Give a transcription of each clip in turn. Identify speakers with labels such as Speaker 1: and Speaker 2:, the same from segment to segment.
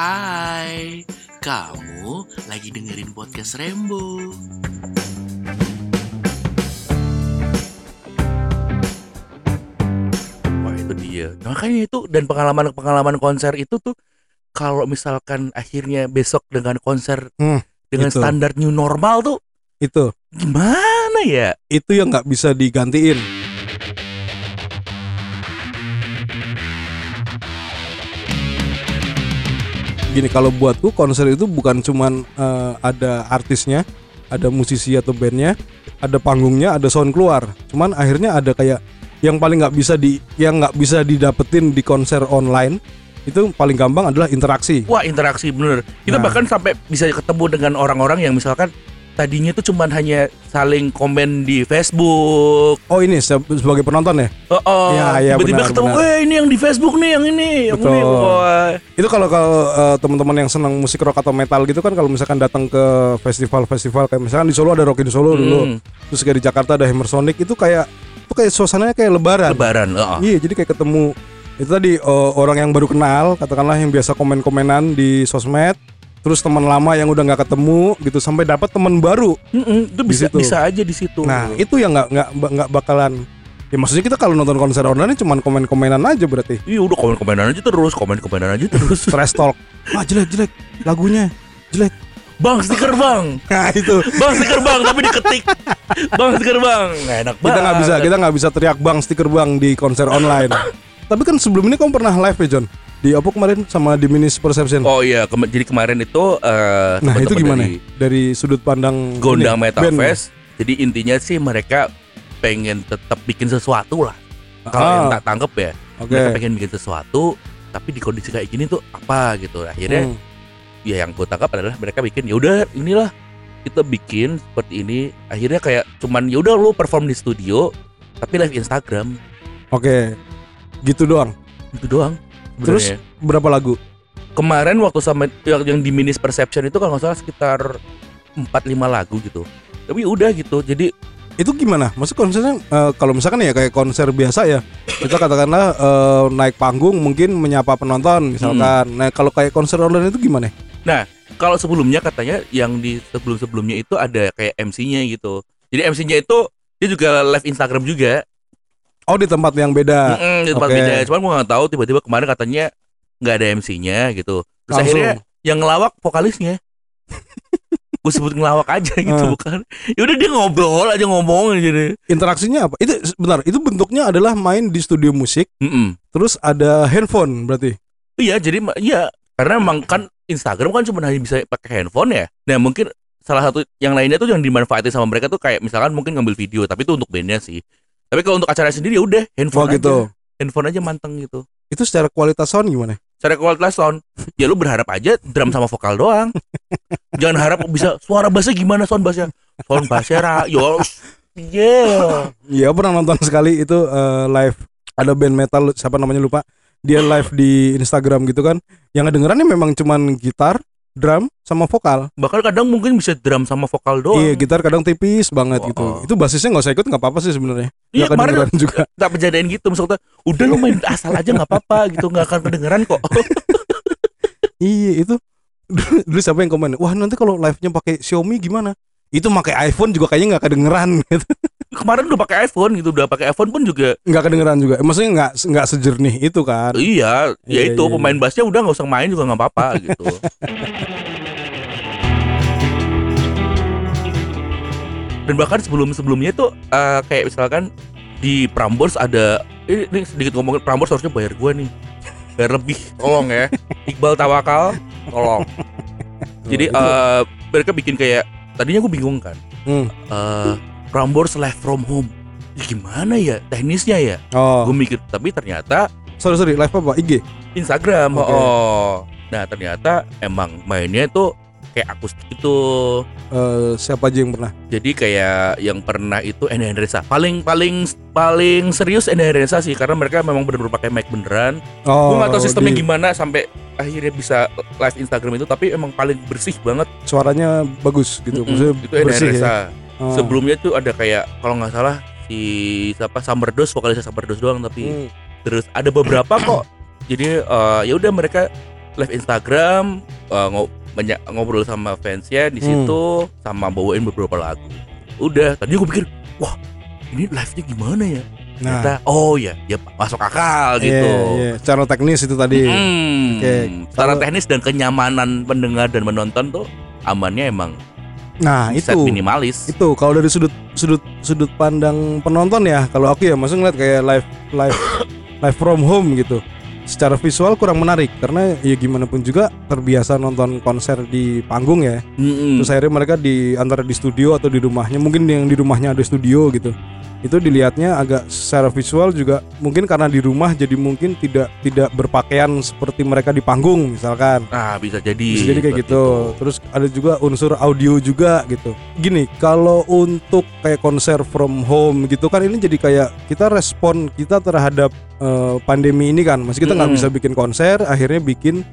Speaker 1: Hai, kamu lagi dengerin podcast Rembo. Wah itu dia. Makanya itu dan pengalaman-pengalaman konser itu tuh kalau misalkan akhirnya besok dengan konser
Speaker 2: Hmm,
Speaker 1: dengan
Speaker 2: itu.
Speaker 1: standar new normal tuh
Speaker 2: itu
Speaker 1: gimana ya?
Speaker 2: itu yang nggak bisa digantiin gini kalau buatku konser itu bukan cuman eh, ada artisnya ada musisi atau bandnya ada panggungnya ada sound keluar cuman akhirnya ada kayak yang paling nggak bisa di yang nggak bisa didapetin di konser online itu paling gampang adalah interaksi
Speaker 1: Wah interaksi bener. Kita
Speaker 2: Nah.
Speaker 1: bahkan sampai bisa ketemu dengan orang-orang yang misalkan tadinya tuh cuman hanya saling komen di Facebook.
Speaker 2: oh ini se- sebagai penonton ya
Speaker 1: Oh, oh.
Speaker 2: Iya, iya,
Speaker 1: tiba-tiba
Speaker 2: benar,
Speaker 1: ketemu, eh ini yang di Facebook nih, yang ini, yang
Speaker 2: Betul.
Speaker 1: ini. Wah.
Speaker 2: itu kalau kalau eh, teman-teman yang senang musik rock atau metal gitu kan kalau misalkan datang ke festival-festival kayak misalkan di Solo ada Rock in Solo dulu
Speaker 1: Hmm,
Speaker 2: terus kayak di Jakarta ada Hammer Sonic itu kayak itu kayak suasananya kayak lebaran
Speaker 1: Lebaran. oh, oh.
Speaker 2: iya jadi kayak ketemu itu tadi eh, orang yang baru kenal katakanlah yang biasa komen-komenan di sosmed terus teman lama yang udah nggak ketemu gitu sampai dapat teman baru
Speaker 1: Mm-mm, itu
Speaker 2: Di
Speaker 1: bisa
Speaker 2: situ.
Speaker 1: bisa aja di situ.
Speaker 2: nah itu yang nggak nggak nggak bakalan ya maksudnya kita kalau nonton konser online cuman komen-komenan aja berarti
Speaker 1: Iya udah komen-komenan aja terus, komen-komenan aja terus.
Speaker 2: trash talk ah jelek jelek lagunya jelek
Speaker 1: bang stiker bang,
Speaker 2: nah itu
Speaker 1: bang stiker bang, tapi diketik. Bang stiker bang, nggak enak banget.
Speaker 2: kita nggak bisa kita nggak bisa teriak bang stiker bang di konser online tapi kan sebelum ini kamu pernah live ya John di apa kemarin sama Diminished Perception
Speaker 1: Oh iya, kema- jadi kemarin itu eh,
Speaker 2: nah itu gimana
Speaker 1: dari
Speaker 2: dari sudut pandang
Speaker 1: Gondang
Speaker 2: ini,
Speaker 1: Metal
Speaker 2: band?
Speaker 1: Fest. Jadi intinya sih mereka pengen tetap bikin sesuatu lah. Kalau
Speaker 2: Ah.
Speaker 1: yang tak tangkep ya,
Speaker 2: oke
Speaker 1: mereka pengen bikin sesuatu, tapi di kondisi kayak gini tuh apa gitu. Akhirnya
Speaker 2: Hmm.
Speaker 1: ya yang gue tangkap adalah mereka bikin ya udah inilah kita bikin seperti ini. Akhirnya kayak cuman ya udah lu perform di studio, tapi live Instagram
Speaker 2: oke gitu doang
Speaker 1: itu doang.
Speaker 2: Terus?
Speaker 1: sebenarnya.
Speaker 2: berapa lagu
Speaker 1: kemarin waktu sama yang, yang di Minis Perception itu kalau nggak salah sekitar 4-5 lagu gitu. Tapi udah gitu. Jadi
Speaker 2: itu gimana maksud konsernya eh, kalau misalkan ya kayak konser biasa ya kita katakanlah eh, naik panggung mungkin menyapa penonton misalkan
Speaker 1: Hmm.
Speaker 2: nah kalau kayak konser online itu gimana
Speaker 1: kalau sebelumnya katanya yang di sebelum-sebelumnya itu ada kayak MC-nya gitu. Jadi MC-nya itu dia juga live Instagram juga.
Speaker 2: Oh di tempat yang beda
Speaker 1: Mm-mm, di tempat
Speaker 2: oke.
Speaker 1: beda. Cuman gua nggak tahu tiba-tiba kemarin katanya nggak ada MC-nya gitu. Terus
Speaker 2: Langsung.
Speaker 1: akhirnya yang ngelawak vokalisnya. gue sebut ngelawak aja gitu
Speaker 2: Ah.
Speaker 1: bukan. Ya udah dia ngobrol aja ngomong aja deh.
Speaker 2: interaksinya apa itu benar itu bentuknya adalah main di studio musik
Speaker 1: Mm-mm.
Speaker 2: terus ada handphone berarti
Speaker 1: Iya, jadi iya karena emang kan Instagram kan cuma hanya bisa pakai handphone ya. Nah mungkin salah satu yang lainnya tuh yang dimanfaatin sama mereka tuh kayak misalkan mungkin ngambil video, tapi itu untuk bandnya sih. Tapi kalau untuk acara sendiri ya udah
Speaker 2: oh
Speaker 1: handphone
Speaker 2: gitu
Speaker 1: aja, handphone aja manteng gitu.
Speaker 2: itu secara kualitas sound gimana
Speaker 1: Secara kualitas sound, ya lu berharap aja drum sama vokal doang. Jangan harap bisa suara bassnya gimana sound bassnya. Sound bassnya ra, yo, yeah.
Speaker 2: Iya pernah nonton sekali itu eh, live ada band metal siapa namanya lupa dia live di Instagram gitu kan yang ngedengerannya memang cuman gitar drum sama vokal.
Speaker 1: Bahkan kadang mungkin bisa drum sama vokal doang.
Speaker 2: iya gitar kadang tipis banget
Speaker 1: Oh,
Speaker 2: gitu.
Speaker 1: Oh.
Speaker 2: itu basisnya nggak usah ikut nggak apa-apa sih sebenarnya.
Speaker 1: Iya,
Speaker 2: Nggak
Speaker 1: kemarin
Speaker 2: juga.
Speaker 1: tak berjadain gitu maksudnya udah lu main asal aja nggak apa-apa gitu. Nggak akan kedengeran kok.
Speaker 2: Iya itu. Dulu siapa yang komen wah nanti kalau live-nya pakai Xiaomi gimana? Itu pakai iPhone juga kayaknya nggak kedengeran gitu
Speaker 1: kemarin udah pakai iPhone gitu udah pakai iPhone pun juga
Speaker 2: nggak kedengeran juga. Maksudnya nggak nggak sejernih itu kan?
Speaker 1: Iya ya
Speaker 2: Iya,
Speaker 1: itu
Speaker 2: iya,
Speaker 1: pemain bassnya udah nggak usah main juga nggak apa-apa gitu. Dan bahkan sebelum sebelumnya tuh eh, kayak misalkan di Prambors ada ini, ini sedikit ngomongin Prambors harusnya bayar gua nih. Bayar lebih. Tolong ya. Iqbal Tawakal tolong. Jadi
Speaker 2: itu-
Speaker 1: eh, mereka bikin kayak tadinya gue bingung kan.
Speaker 2: Hmm.
Speaker 1: eh Prambors live from home. Ya gimana ya teknisnya ya?
Speaker 2: Oh.
Speaker 1: Gue mikir tapi ternyata
Speaker 2: sorry sorry live apa IG
Speaker 1: Instagram
Speaker 2: Oke.
Speaker 1: oh. Nah ternyata emang mainnya itu kayak akustik itu
Speaker 2: Eh, siapa aja yang pernah?
Speaker 1: Jadi kayak yang pernah itu Enda Hendresa paling paling paling serius Enda Hendresa sih karena mereka memang benar-benar pakai mic beneran.
Speaker 2: Oh
Speaker 1: gue nggak tahu sistemnya
Speaker 2: di-
Speaker 1: gimana sampai akhirnya bisa live Instagram itu tapi emang paling bersih banget.
Speaker 2: Suaranya bagus gitu
Speaker 1: Mm-mm,
Speaker 2: maksudnya
Speaker 1: itu Enda
Speaker 2: ya Oh.
Speaker 1: sebelumnya tuh ada kayak kalau nggak salah si siapa Summerdos vokalisnya Summerdos doang tapi
Speaker 2: Hmm.
Speaker 1: terus ada beberapa kok jadi eh, ya udah mereka live Instagram eh, ngo- banyak ngobrol sama fansnya di
Speaker 2: Hmm.
Speaker 1: situ sama bawain beberapa lagu udah tadi gue pikir wah ini live nya gimana ya
Speaker 2: Nah,
Speaker 1: ternyata oh ya ya masuk akal gitu
Speaker 2: Iya, iya. Secara teknis itu tadi.
Speaker 1: Hmm,
Speaker 2: Oke,
Speaker 1: secara teknis dan kenyamanan pendengar dan menonton tuh amannya emang
Speaker 2: Nah,
Speaker 1: set
Speaker 2: itu.
Speaker 1: minimalis
Speaker 2: Itu kalau dari sudut sudut sudut pandang penonton ya, kalau aku ya maksudnya ngeliat kayak live live live from home gitu. Secara visual kurang menarik karena ya gimana pun juga terbiasa nonton konser di panggung ya.
Speaker 1: Mm-mm.
Speaker 2: Terus akhirnya mereka di antara di studio atau di rumahnya, mungkin yang di rumahnya ada studio gitu. Itu dilihatnya agak secara visual juga mungkin karena di rumah jadi mungkin tidak tidak berpakaian seperti mereka di panggung misalkan.
Speaker 1: nah bisa jadi
Speaker 2: Bisa jadi kayak gitu.
Speaker 1: itu.
Speaker 2: Terus ada juga unsur audio juga gitu. Gini, kalau untuk kayak konser from home gitu kan ini jadi kayak kita respon kita terhadap eh, pandemi ini kan. Masih kita nggak
Speaker 1: Mm-mm.
Speaker 2: bisa bikin konser, akhirnya bikin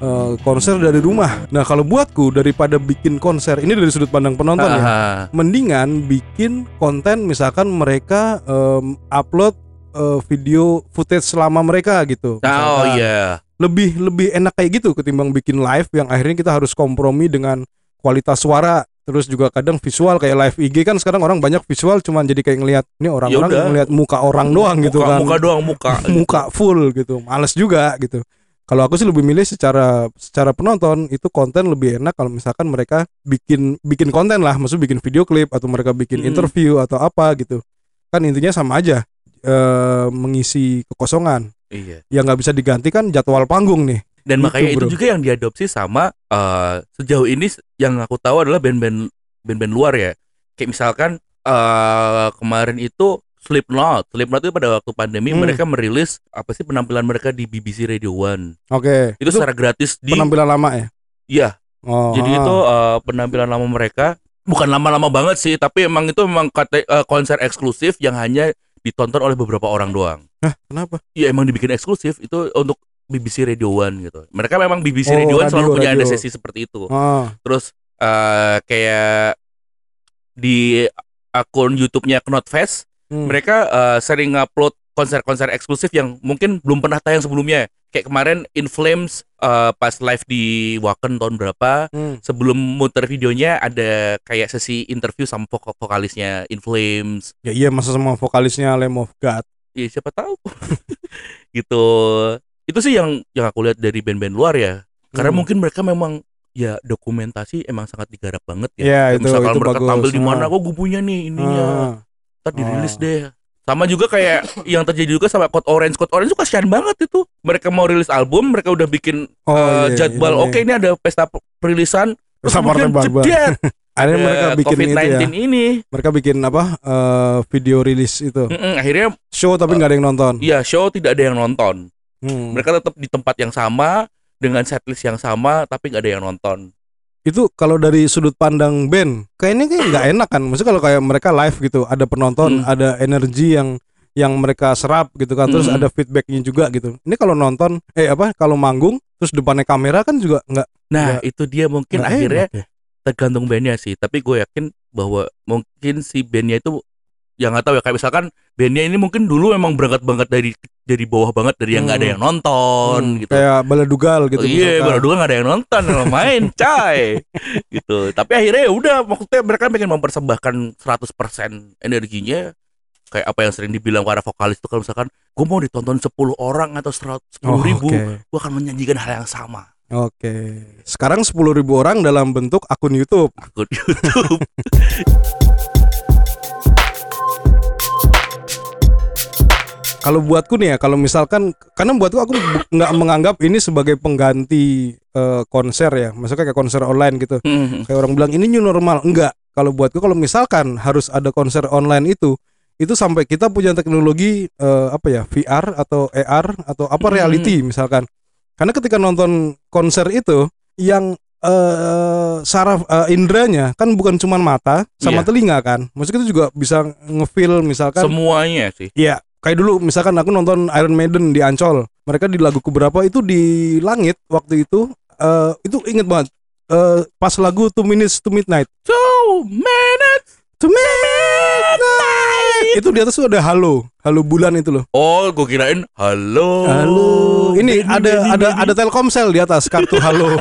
Speaker 2: eh, konser dari rumah. Nah, kalau buatku daripada bikin konser ini dari sudut pandang penonton ya.
Speaker 1: Aha.
Speaker 2: Mendingan bikin konten misalkan mereka em, upload eh, video footage selama mereka gitu.
Speaker 1: oh
Speaker 2: Misalkan
Speaker 1: iya
Speaker 2: lebih lebih enak kayak gitu ketimbang bikin live yang akhirnya kita harus kompromi dengan kualitas suara terus juga kadang visual kayak live IG kan sekarang orang banyak visual cuman jadi kayak ngelihat ini orang-orang ngelihat muka orang doang gitu
Speaker 1: muka,
Speaker 2: kan
Speaker 1: muka doang muka
Speaker 2: muka full gitu males juga gitu kalau aku sih lebih milih secara secara penonton itu konten lebih enak kalau misalkan mereka bikin bikin konten lah. Maksud bikin video klip atau mereka bikin
Speaker 1: Hmm.
Speaker 2: interview atau apa gitu. Kan intinya sama aja eh, mengisi kekosongan.
Speaker 1: Iya.
Speaker 2: Yang nggak bisa diganti kan jadwal panggung nih.
Speaker 1: Dan
Speaker 2: Gitu,
Speaker 1: makanya itu
Speaker 2: bro.
Speaker 1: juga yang diadopsi sama eh, sejauh ini yang aku tahu adalah band-band band-band luar ya. Kayak misalkan eh kemarin itu Slipknot Slipknot itu pada waktu pandemi
Speaker 2: Hmm.
Speaker 1: mereka merilis apa sih penampilan mereka di BBC Radio One
Speaker 2: Oke.
Speaker 1: itu, secara gratis di
Speaker 2: penampilan lama ya?
Speaker 1: iya
Speaker 2: Oh.
Speaker 1: Jadi itu uh, penampilan lama mereka bukan lama-lama banget sih, tapi emang itu memang kate- uh, konser eksklusif yang hanya ditonton oleh beberapa orang doang.
Speaker 2: Hah, kenapa?
Speaker 1: Iya emang dibikin eksklusif itu untuk BBC Radio One gitu. Mereka memang
Speaker 2: Oh,
Speaker 1: BBC Radio One selalu
Speaker 2: radio,
Speaker 1: punya ada
Speaker 2: radio.
Speaker 1: sesi seperti itu.
Speaker 2: Oh.
Speaker 1: Terus uh, kayak di akun YouTube-nya Knotfest,
Speaker 2: Hmm.
Speaker 1: mereka uh, sering ngupload konser-konser eksklusif yang mungkin belum pernah tayang sebelumnya. Kayak kemarin In Flames uh, pas live di Wacken tahun berapa,
Speaker 2: Hmm.
Speaker 1: sebelum muter videonya ada kayak sesi interview sama vok- vokalisnya In Flames.
Speaker 2: Ya iya masa sama vokalisnya Lamb of God.
Speaker 1: Ya siapa tahu. gitu. Itu sih yang yang aku lihat dari band-band luar ya. Karena
Speaker 2: Hmm.
Speaker 1: mungkin mereka memang ya dokumentasi emang sangat digarap banget ya.
Speaker 2: Ya, itu
Speaker 1: misalkan
Speaker 2: itu
Speaker 1: mereka
Speaker 2: bagus.
Speaker 1: tampil di mana, kok gue punya nih ininya.
Speaker 2: Ah.
Speaker 1: Ntar dirilis
Speaker 2: Oh.
Speaker 1: deh. Sama juga kayak yang terjadi juga sama Code Orange. Code Orange tuh kasihan banget itu. Mereka mau rilis album, mereka udah bikin
Speaker 2: Oh,
Speaker 1: eh,
Speaker 2: iya,
Speaker 1: jadwal.
Speaker 2: ini.
Speaker 1: Oke, ini ada pesta perilisan. Terus
Speaker 2: Pesta
Speaker 1: kemudian jedet,
Speaker 2: Akhirnya
Speaker 1: ada
Speaker 2: mereka bikin itu
Speaker 1: COVID-19
Speaker 2: ya.
Speaker 1: ini.
Speaker 2: Mereka bikin apa? eh, video rilis itu.
Speaker 1: Mm-mm, akhirnya
Speaker 2: Show tapi nggak ada yang nonton.
Speaker 1: ya show tidak ada yang nonton.
Speaker 2: Hmm.
Speaker 1: Mereka tetap di tempat yang sama dengan setlist yang sama tapi nggak ada yang nonton.
Speaker 2: Itu kalau dari sudut pandang band, kayaknya kayak nggak enak kan. Maksudnya kalau kayak mereka live gitu, ada penonton,
Speaker 1: Hmm.
Speaker 2: ada energi yang yang mereka serap gitu kan. Terus
Speaker 1: Hmm.
Speaker 2: ada feedbacknya juga gitu. Ini kalau nonton, eh apa? Kalau manggung, terus depannya kamera kan juga nggak
Speaker 1: Nah,
Speaker 2: Nggak-
Speaker 1: itu dia mungkin akhirnya
Speaker 2: enak ya.
Speaker 1: tergantung bandnya sih. Tapi gue yakin bahwa mungkin si bandnya itu yang nggak tahu ya kayak misalkan bandnya ini mungkin dulu memang berangkat banget dari dari bawah banget dari yang nggak ada
Speaker 2: Hmm.
Speaker 1: yang nonton
Speaker 2: Hmm,
Speaker 1: gitu.
Speaker 2: Kayak baladugal gitu.
Speaker 1: Oh, iya, dulu nggak ada yang nonton main, cai. gitu. Tapi akhirnya ya udah, maksudnya mereka pengen mempersembahkan 100% energinya kayak apa yang sering dibilang para vokalis itu kalau misalkan gue mau ditonton 10 orang atau 100
Speaker 2: Oh,
Speaker 1: 10 ribu,
Speaker 2: Oke.
Speaker 1: gue akan menjanjikan hal yang sama.
Speaker 2: Oke. Sekarang 10.000 ribu orang dalam bentuk akun YouTube.
Speaker 1: Akun YouTube.
Speaker 2: Kalau buatku nih ya, kalau misalkan karena buatku aku nggak menganggap ini sebagai pengganti eh, konser ya. Maksudnya kayak konser online gitu.
Speaker 1: Hmm.
Speaker 2: Kayak orang bilang ini new normal. Enggak. Kalau buatku kalau misalkan harus ada konser online itu itu sampai kita punya teknologi eh, apa ya VR atau AR atau apa
Speaker 1: Hmm.
Speaker 2: reality misalkan. Karena ketika nonton konser itu yang eh saraf eh, indranya kan bukan cuma mata sama
Speaker 1: Iya.
Speaker 2: telinga kan. Maksudnya itu juga bisa ngefeel misalkan
Speaker 1: Semuanya sih.
Speaker 2: Iya, kayak dulu misalkan aku nonton Iron Maiden di Ancol, mereka di lagu keberapa itu di langit waktu itu eh itu inget banget. Eh pas lagu Two Minutes to Midnight.
Speaker 1: Two minutes
Speaker 2: To Midnight. itu di atas tuh ada halo, halo bulan itu loh.
Speaker 1: Oh, gue kirain halo.
Speaker 2: Halo. Ini ada ada ada Telkomsel di atas kartu halo.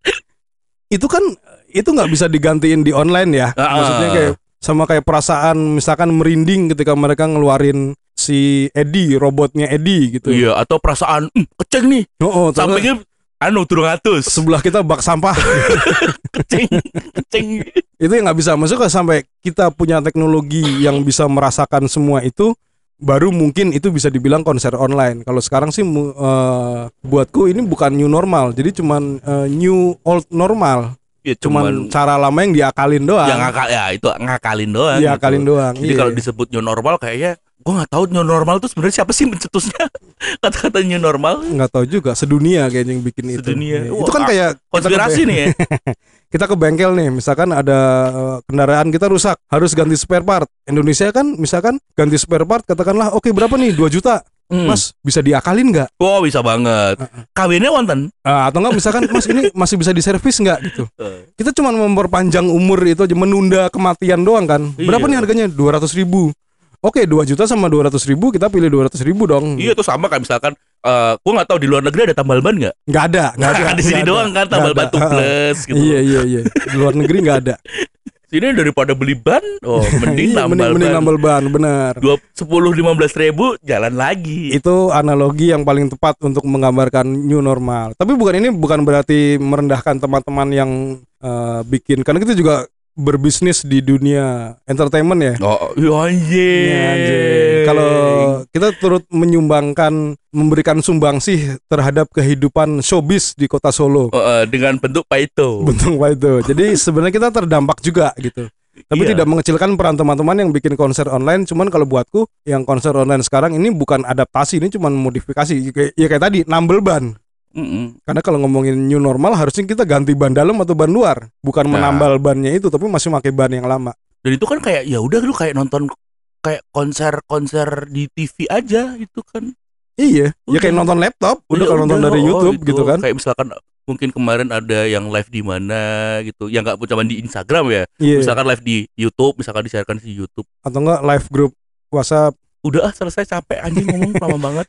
Speaker 2: itu kan itu nggak bisa digantiin di online ya.
Speaker 1: Ah, ah.
Speaker 2: Maksudnya kayak sama kayak perasaan misalkan merinding ketika mereka ngeluarin si Eddie, robotnya Eddie gitu.
Speaker 1: Iya, atau perasaan "Hmm, keceng nih.
Speaker 2: Oh, oh,
Speaker 1: Sampingnya anu turun atus.
Speaker 2: sebelah kita bak sampah.
Speaker 1: Keceng, keceng.
Speaker 2: itu yang nggak bisa masuk sampai kita punya teknologi yang bisa merasakan semua itu baru mungkin itu bisa dibilang konser online. Kalau sekarang sih eh, buatku ini bukan new normal, jadi cuman eh, new old normal.
Speaker 1: Ya
Speaker 2: Cuman,
Speaker 1: cuman,
Speaker 2: cara lama yang diakalin doang.
Speaker 1: yang ngakal ya itu ngakalin doang.
Speaker 2: diakalin
Speaker 1: gitu.
Speaker 2: doang.
Speaker 1: Jadi
Speaker 2: iya.
Speaker 1: kalau disebut new normal kayaknya gue nggak tahu new normal itu sebenarnya siapa sih mencetusnya kata-kata new normal
Speaker 2: nggak tahu juga sedunia kayaknya yang bikin itu.
Speaker 1: Sedunia.
Speaker 2: Iya. Itu kan kayak ke
Speaker 1: konspirasi nih ya
Speaker 2: kita ke bengkel nih, misalkan ada eh, kendaraan kita rusak, harus ganti spare part. Indonesia kan misalkan ganti spare part katakanlah oke berapa nih 2 juta.
Speaker 1: Hmm.
Speaker 2: Mas bisa diakalin nggak?
Speaker 1: Wah bisa banget kawinnya wonten
Speaker 2: Ah, atau enggak misalkan Mas ini masih bisa diservis nggak gitu. Kita cuma memperpanjang umur itu aja menunda kematian doang kan. Berapa
Speaker 1: Iya.
Speaker 2: nih harganya? 200 ribu. Oke 2 juta sama 200 ribu kita pilih 200 ribu dong.
Speaker 1: iya tuh sama kayak misalkan eh gue nggak tahu di luar negeri ada tambal ban nggak
Speaker 2: Nggak ada, nggak ada.
Speaker 1: Di sini
Speaker 2: nggak
Speaker 1: doang kan tambal
Speaker 2: nggak
Speaker 1: ban tubeless gitu
Speaker 2: Iya iya iya. Di luar negeri nggak ada.
Speaker 1: sini daripada beli ban oh mending
Speaker 2: Iya,
Speaker 1: nambal
Speaker 2: mending, mending
Speaker 1: ban
Speaker 2: nambal ban, benar.
Speaker 1: dua sepuluh lima belas ribu jalan lagi
Speaker 2: Itu analogi yang paling tepat untuk menggambarkan new normal. Tapi bukan ini bukan berarti merendahkan teman-teman yang eh, bikin karena kita juga berbisnis di dunia entertainment ya.
Speaker 1: oh iya anjing
Speaker 2: Iya, anjing. Kalau kita turut menyumbangkan memberikan sumbangsih terhadap kehidupan showbiz di kota Solo.
Speaker 1: Oh, eh, dengan bentuk paito
Speaker 2: Bentuk apa itu. Jadi sebenarnya kita terdampak juga gitu. Tapi
Speaker 1: Iya.
Speaker 2: tidak mengecilkan peran teman-teman yang bikin konser online. Cuman kalau buatku yang konser online sekarang ini bukan adaptasi, ini cuman modifikasi. Kayak- Ya kayak tadi nambel ban.
Speaker 1: Mm-mm.
Speaker 2: Karena kalau ngomongin new normal harusnya kita ganti ban dalam atau ban luar, bukan
Speaker 1: Nah.
Speaker 2: menambal bannya itu, tapi masih pakai ban yang lama.
Speaker 1: dan itu kan kayak ya udah lu kayak nonton kayak konser-konser di TV aja itu kan
Speaker 2: Iya, ya
Speaker 1: Udah.
Speaker 2: kayak nonton laptop, udah
Speaker 1: Ya
Speaker 2: kalau nonton
Speaker 1: udah,
Speaker 2: dari
Speaker 1: oh,
Speaker 2: YouTube gitu kan.
Speaker 1: kayak misalkan mungkin kemarin ada yang live di mana gitu yang nggak cuma di Instagram ya
Speaker 2: Iya.
Speaker 1: misalkan live di YouTube misalkan disiarkan di YouTube
Speaker 2: atau enggak live group WhatsApp
Speaker 1: udah ah selesai capek anjing ngomong lama banget